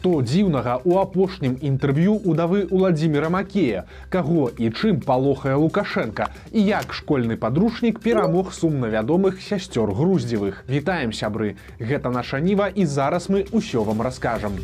Што дзіўнага у апошнім інтэрв'ю удавы Уладзіміра Макея, каго і чым палохае Лукашенко і як школьны падручнік перамог сумна вядомых сясцёр груздзевых. Вітаем сябры, гэта наша ніва і зараз мы ўсё вам раскажам.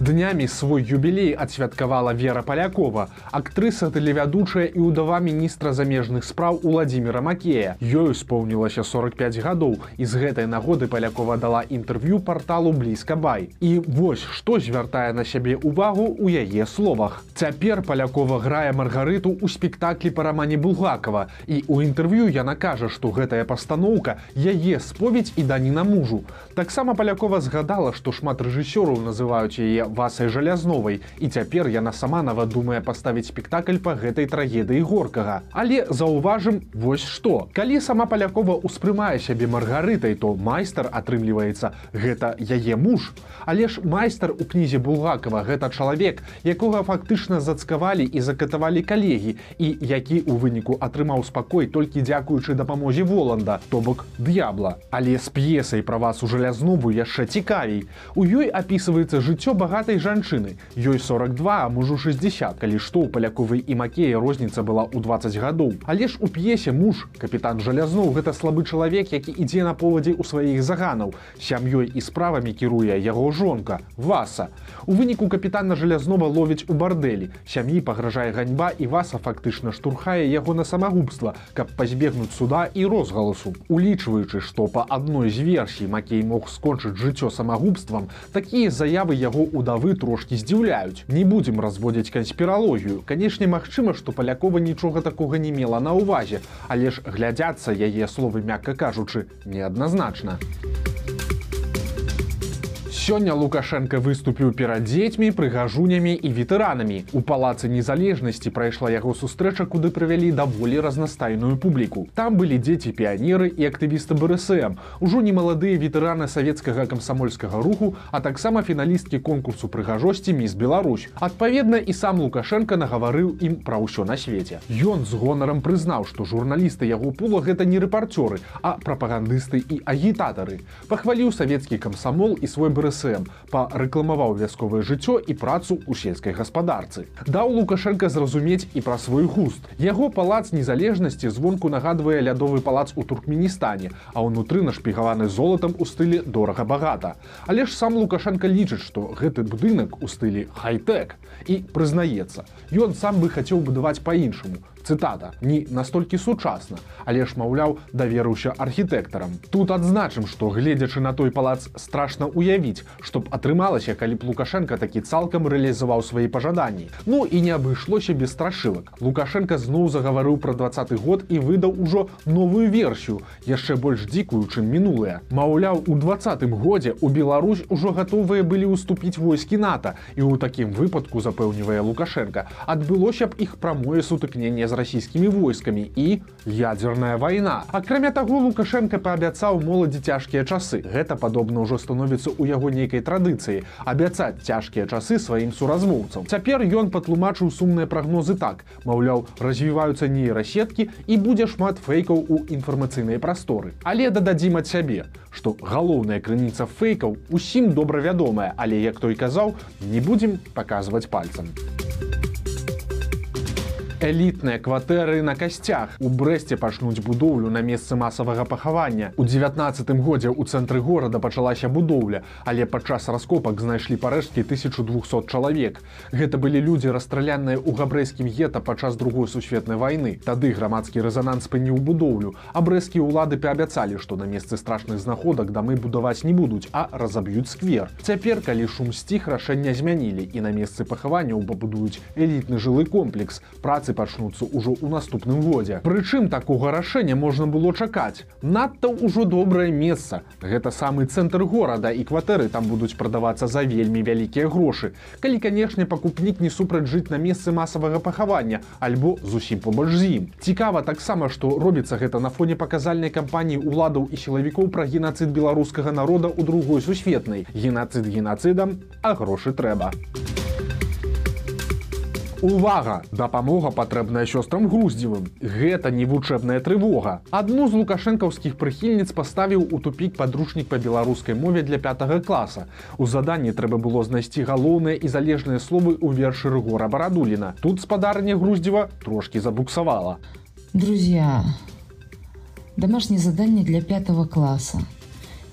Днямі свой юбілей адсвяткавала Вера Палякова, актрыса тэлевядучая і ўдава міністра замежных спраў Уладзіміра Макея. Ёю споўнілася 45 гадоў і з гэтай нагоды Палякова дала інтэрв'ю порталу блізка бай. І вось што звяртае на сябе ўвагу ў яе словах. Цяпер Палякова грае маргарыту ў спектаклі па рамане Булгакова. І ў інтэрв'ю яна кажа, што гэтая пастаноўка яе споведь і даніна мужу. Таксама Палякова згадала, што шмат рэжысёраў называюць яе васай жалязновай. І цяпер яна сама нават думае паставіць спектакль па гэтай трагедыі горкага. Але заўважым вось што. Калі сама палякова ўспрымае сябе маргарытай то майстар атрымліваецца гэта яе муж. Але ж майстар у кнізе булгакова гэта чалавек якога фактычна зацкавалі і закатавалі калегі і які у выніку атрымаў спакой толькі дзякуючы дапамозе воланда то бок д'ябла. Але з п'есай пра вас у жалязнову яшчэ цікавей. У ёй апісваецца жыццё багато багатай жанчыны. Ёй 42 мужу 60 калі што у паляковай і макея розніца была ў 20 гадоў. Але ж у п'есе муж капітан жалязноў гэта слабы чалавек які ідзе на повадзе ў сваіх заганаў. Сям'ёй і справамі кіруе яго жонка васа. У выніку капітана жалязнова ловіць у бардэлі. Сям'і пагражае ганьба і васа фактычна штурхае яго на самагубства каб пазбегнуць суда і розгаласу. Улічваючы што па адной з версій макей мог скончыць жыццё самагубствам такія заявы яго удавы вы трошки здзіўляюць. Не будемм разводзіць канспіралогію. Канешне магчыма што палякова нічога такога не мела на ўвазе але ж глядзяцца яе словы мякка кажучы неадназначна. а Сёння Лукашенко выступіў перад дзецьмі, прыгажунямі і ветэранамі. У палацы незалежнасці прайшла яго сустрэча, куды правялі даволі разнастайную публіку. Там былі дзеці піянеры і актывісты БРСМ, ужо не маладыя ветэраны савецкага камсамольскага руху, а таксама фіналісткі конкурсу прыгажосці міс Беларусь. Адпаведна і сам Лукашенко нагаварыў ім пра ўсё на свеце. Ён з гонарам прызнаў, што журналісты яго пула гэта не рэпарцёры, а прапагандысты і агітатары. Пахваліў савецкі камсамол і свой БРСМ БСМ парэкламаваў вясковае жыццё і працу ў сельскай гаспадарцы. Даў Лукашенко зразумець і пра свой густ. Яго палац незалежнасці звонку нагадвае лядовы палац у Туркменістане, а ўнутры нашпігаваны золатам у стылі дорага багата. Але ж сам Лукашенко лічыць, што гэты будынак у стылі хай-тэк і прызнаецца. Ён сам бы хацеў будаваць па-іншаму, цытата не настолькі сучасна але ж маўляў даверыўся архітэктарам. Тут адзначым што гледзячы на той палац страшна уявіць чтоб атрымалася калі б лукашенко такі цалкам рэалізаваў свае пажаданні. Ну і не абышлося без страшылак. Лукашенко зноў загаварыў пра двадцаты год і выдаў ужо новую версію яшчэ больш дзікую чым мінулая. Маўляў у двадцатым годзе у Беларусь ужо гатовыя былі ўступіць войскі нато і ў такім выпадку запэўнівае лукашенко адбылося б іх прамое сутыкненне з расійскімі войскамі і ядерная вайна. Акрамя таго Лукашенко паабяцаў моладзі цяжкія часы. Гэта падобна ўжо становіцца ў яго нейкай традыцыі абяцаць цяжкія часы сваім суразмоўцам. Цяпер ён патлумачыў сумныя прагнозы так. Маўляў, развіваюцца нейрасеткі і будзе шмат фэйкаў у інфармацыйнай прасторы. Але дададзім ад сябе, што галоўная крыніца фэйкаў усім добра вядомая, але як той казаў, не будзем паказваць пальцам элітныя кватэры на касцях. У брэсце пачнуць будоўлю на месцы масавага пахавання. У 19 годзе у цэнтры горада пачалася будоўля але падчас раскопак знайшлі парэшткі 1200 чалавек. Гэта былі людзі расстраляныя ў габрэйскім гета падчас другой сусветнай вайны. Тады грамадскі рэзананс спыніў будоўлю. А брэсцкія ўлады паабяцалі што на месцы страшных знаходак дамы будаваць не будуць а разаб'юць сквер. Цяпер калі шум сціх рашэння змянілі і на месцы пахаванняў пабудуюць элітны жылы комплекс. Працы пачнуцца ўжо ў наступным годзе. Прычым такога рашэння можна было чакаць. Надта ўжо добрае месца. Гэта самы цэнтр горада і кватэры там будуць прадавацца за вельмі вялікія грошы. Калі, канешне, пакупнік не супраць жыць на месцы масавага пахавання альбо зусім побач з ім. Цікава таксама, што робіцца гэта на фоне паказальнай кампаніі ўладаў і сілавікоў пра генацыд беларускага народа ў другой сусветнай. Генацыд генацыдам, а грошы трэба. Увага! Дапамога патрэбная сёстрам груздзевым. Гэта не вучэбная трывога. Адну з лукашэнкаўскіх прыхільніц паставіў у тупік падручнік па беларускай мове для 5 класа. У заданні трэба было знайсці галоўныя і залежныя словы ў вершы рыгора барадуліна. Тут спадарня груздзева трошки забуксавала. Друзья, домашнее задание для пятого класса.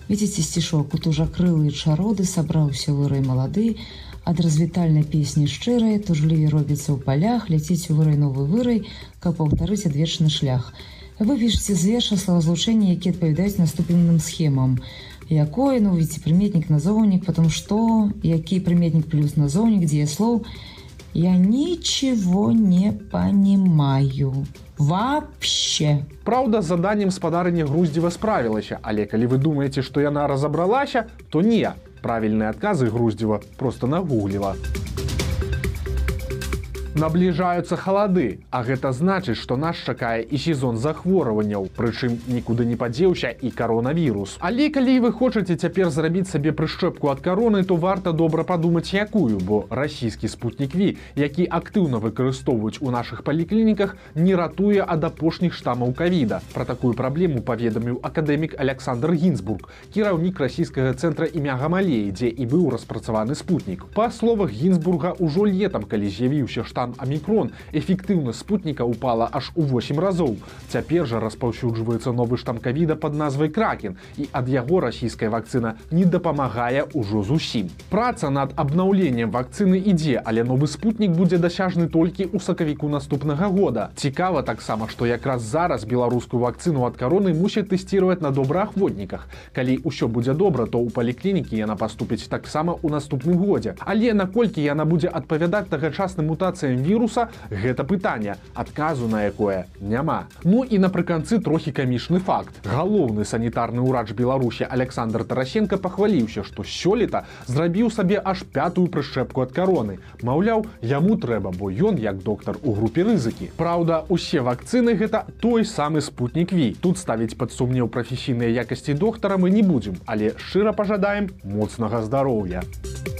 Видите стишок, тут уже крылые чароды, собраўся вырай малады, ад развітальнай песні шчырай, тужліве робіцца ў палях, ляціць у вырай новы вырай, каб паўтарыць адвечны шлях. Вы пішаце з верша словазлучэнні, які адпавядаюць наступленым схемам. Якое, ну, видите, прыметнік назоўнік, потом што, які прыметнік плюс назоўнік, дзе слоў, я ничего не понимаю вообще Праўда заданнем спадарня груздзева справілася але калі вы думаеце што яна разабралася то не правільныя адказы груздзева просто нагугліла набліжаюцца халады а гэта значыць што нас чакае і сезон захворванняў прычым нікуды не падзеўся і коронавірус але калі вы хочаце цяпер зрабіць сабе прышчэпку ад кароны то варта добра падумаць якую бо расійскі спутнік ві які актыўна выкарыстоўваюць у наших паліклініках не ратуе ад апошніх штамаў кавіда. Про такую праблему паведаміў акадэмік александр гінзбург кіраўнік расійскага цэнтра імя гамалеі дзе і быў распрацаваны спутнік. Па словах гінзбурга ўжо летом калі з'явіўся штат стан амікрон эфектыўнасць спутніка упала аж у 8 разоў. Цяпер жа распаўсюджваецца новы штам кавіда под назвай кракен і ад яго расійская вакцына не дапамагае ўжо зусім. Праца над абнаўленнем вакцыны ідзе але новы спутнік будзе дасяжны толькі ў сакавіку наступнага года. Цікава таксама што якраз зараз беларускую вакцыну ад кароны мусяць тэсціраваць на добраахвотніках. Калі ўсё будзе добра то ў паліклінікі яна паступіць таксама ў наступным годзе. Але наколькі яна будзе адпавядаць тагачасным мутацыям віруса гэта пытанне адказу на якое няма. Ну і напрыканцы трохі камічны факт. Галоўны санітарны ўрач беларусі александр тарасенко пахваліўся што сёлета зрабіў сабе аж пятую прышчэпку ад кароны. Маўляў яму трэба бо ён як доктар у групе рызыкі. Праўда усе вакцыны гэта той самы спутнік ві. Тут ставіць пад сумнеў прафесійныя якасці доктара мы не будзем але шчыра пажадаем моцнага здароўя. а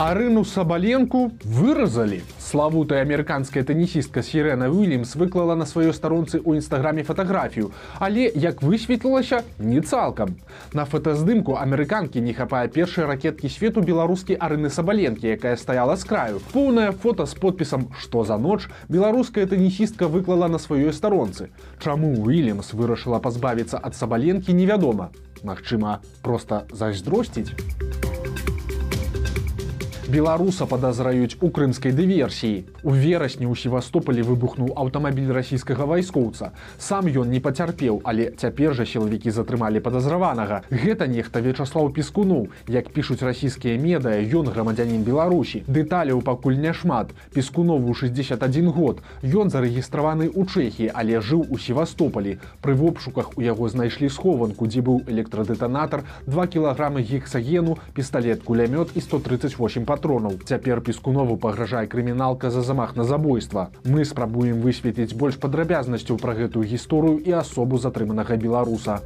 Арыну сабаленку выразалі. Славутая амерыканская тэнісістка Сірена Уильямс выклала на сваёй старонцы ў нстаграме фатаграфію, але як высветлілася не цалкам. На фотаздымку амерыканкі не хапае першай ракеткі свету беларускі арыны сабаленкі, якая стаяла з краю. Поўнае фото з подпісам што за ноч беларуская тэнісістка выклала на сваёй старонцы. Чаму Уильямс вырашыла пазбавіцца ад сабаленкі невядома. Магчыма, проста зайздросціць беларуса падазраюць у крымскай дыверсіі. У верасні ў севастополі выбухнуў аўтамабіль расійскага вайскоўца. Сам ён не пацярпеў але цяпер жа сілавікі затрымалі падазраванага. Гэта нехта вячаслаў пескунуў як пішуць расійскія медыя ён грамадзянін беларусі. Дэталяў пакуль няшмат пескунову 61 год. Ён зарэгістраваны ў чэхі але жыў у севастополі. Пры вопшуках у яго знайшлі схованку дзе быў электрадэтанатар 2 кілаграмы гексагену пісталет кулямёт і 138 патронаў патронаў. Цяпер пескунову пагражае крыміналка за замах на забойства. Мы спрабуем высветліць больш падрабязнасцяў пра гэтую гісторыю і асобу затрыманага беларуса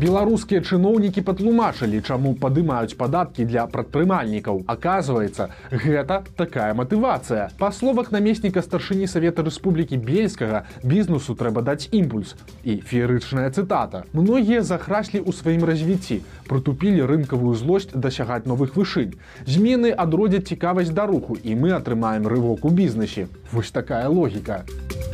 беларускія чыноўнікі патлумачылі чаму падымаюць падаткі для прадпрымальнікаў. Оказывается гэта такая матывацыя. Па словах намесніка старшыні савета рэспублікі бельскага бізнесу трэба даць імпульс. І феерычная цытата. Многія захраслі ў сваім развіцці прытупілі рынкавую злосць дасягаць новых вышынь. Змены адродзяць цікавасць да руху і мы атрымаем рывок у бізнесе вось такая логіка. у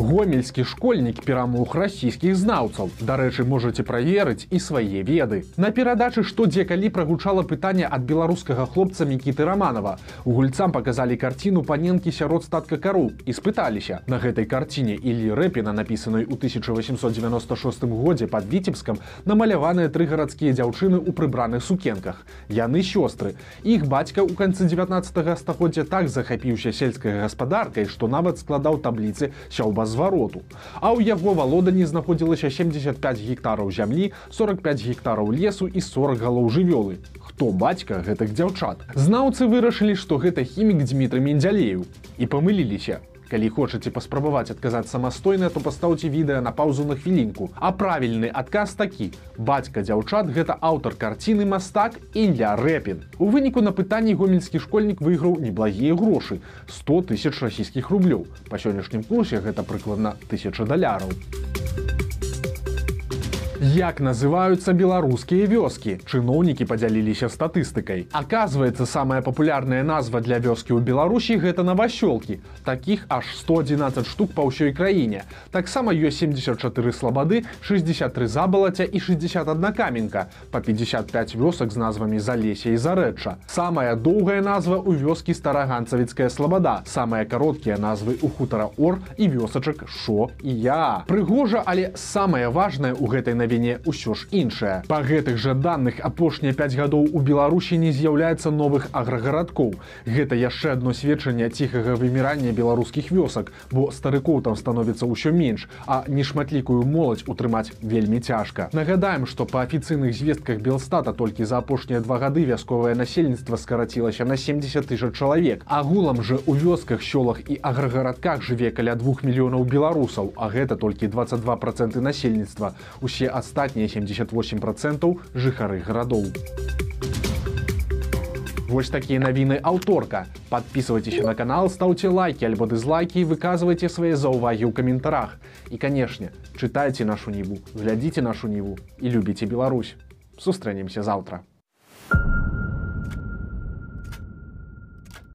гомельскі школьнік перамог расійскіх знаўцаў. Дарэчы можете праверыць і свае веды. На перадачы што дзе калі прагучала пытанне ад беларускага хлопца мікіты романова у гульцам показалі карціну паненкі сярод статка кару і спыталіся. На гэтай карціне ілі рэпіна напісанай у 1896 годзе под віцебскам намаляваныя тры гарадскія дзяўчыны ў прыбраных сукенках. Яны сёстры. Іх бацька ў канцы 19 стагоддзя так захапіўся сельскай гаспадаркай што нават складаў табліцы сяўба звароту. А ў яго валоданні знаходзілася 75 гектараў зямлі, 45 гектараў лесу і 40 галоў жывёлы. Хто бацька гэтых дзяўчат. Знаўцы вырашылі, што гэта хімік Дмітрый Мендзялею і памыліліся. Калі хочаце паспрабаваць адказаць самастойна, то пастаўце відэа на паўзу на хвілінку. А правільны адказ такі: бацька дзяўчат гэта аўтар карціны мастак Ілля Рэпін. У выніку на пытанні гомельскі школьнік выйграў неблагія грошы 100 тысяч расійскіх рублёў. Па сённяшнім курсе гэта прыкладна тысяча даляраў. Як называются беларускія вёскі? Чыноўнікі падзяліліся статыстыкай. Аказваецца, самая папулярная назва для вёскі ў Беларусі гэта навасёлкі. Такіх аж 111 штук па ўсёй краіне. Таксама ёсць 74 слабады, 63 забалаця і 61 каменка. Па 55 вёсак з назвамі залеся і зарэча. Самая доўгая назва ў вёскі стараганцавіцкая слабада. Самыя кароткія назвы ў хутара Ор і вёсачак Шо і я. Прыгожа, але самае важнае ў гэтай навіне навіне ўсё ж іншае. Па гэтых жа даных апошнія 5 гадоў у Беларусі не з'яўляецца новых аграгарадкоў. Гэта яшчэ адно сведчанне ціхага вымірання беларускіх вёсак, бо старыкоў там становіцца ўсё менш, а нешматлікую моладзь утрымаць вельмі цяжка. Нагадаем, што па афіцыйных звестках Белстата толькі за апошнія два гады вясковае насельніцтва скарацілася на 70 тысяч чалавек. Агулам жа у вёсках сёлах і аграгарадках жыве каля двух мільёнаў беларусаў, а гэта толькі 22 проценты насельніцтва. Усе астатнія 78% жыхары гарадоў. Вось такія навіны аўторка. Подписывайтесь на канал, ставьте лайки альбо дызлайки, выказывайте свои заўвагі ў каментарах. І, канешне, чытайце нашу ніву, глядзіце нашу ніву і любіце Беларусь. Сустрэнемся заўтра.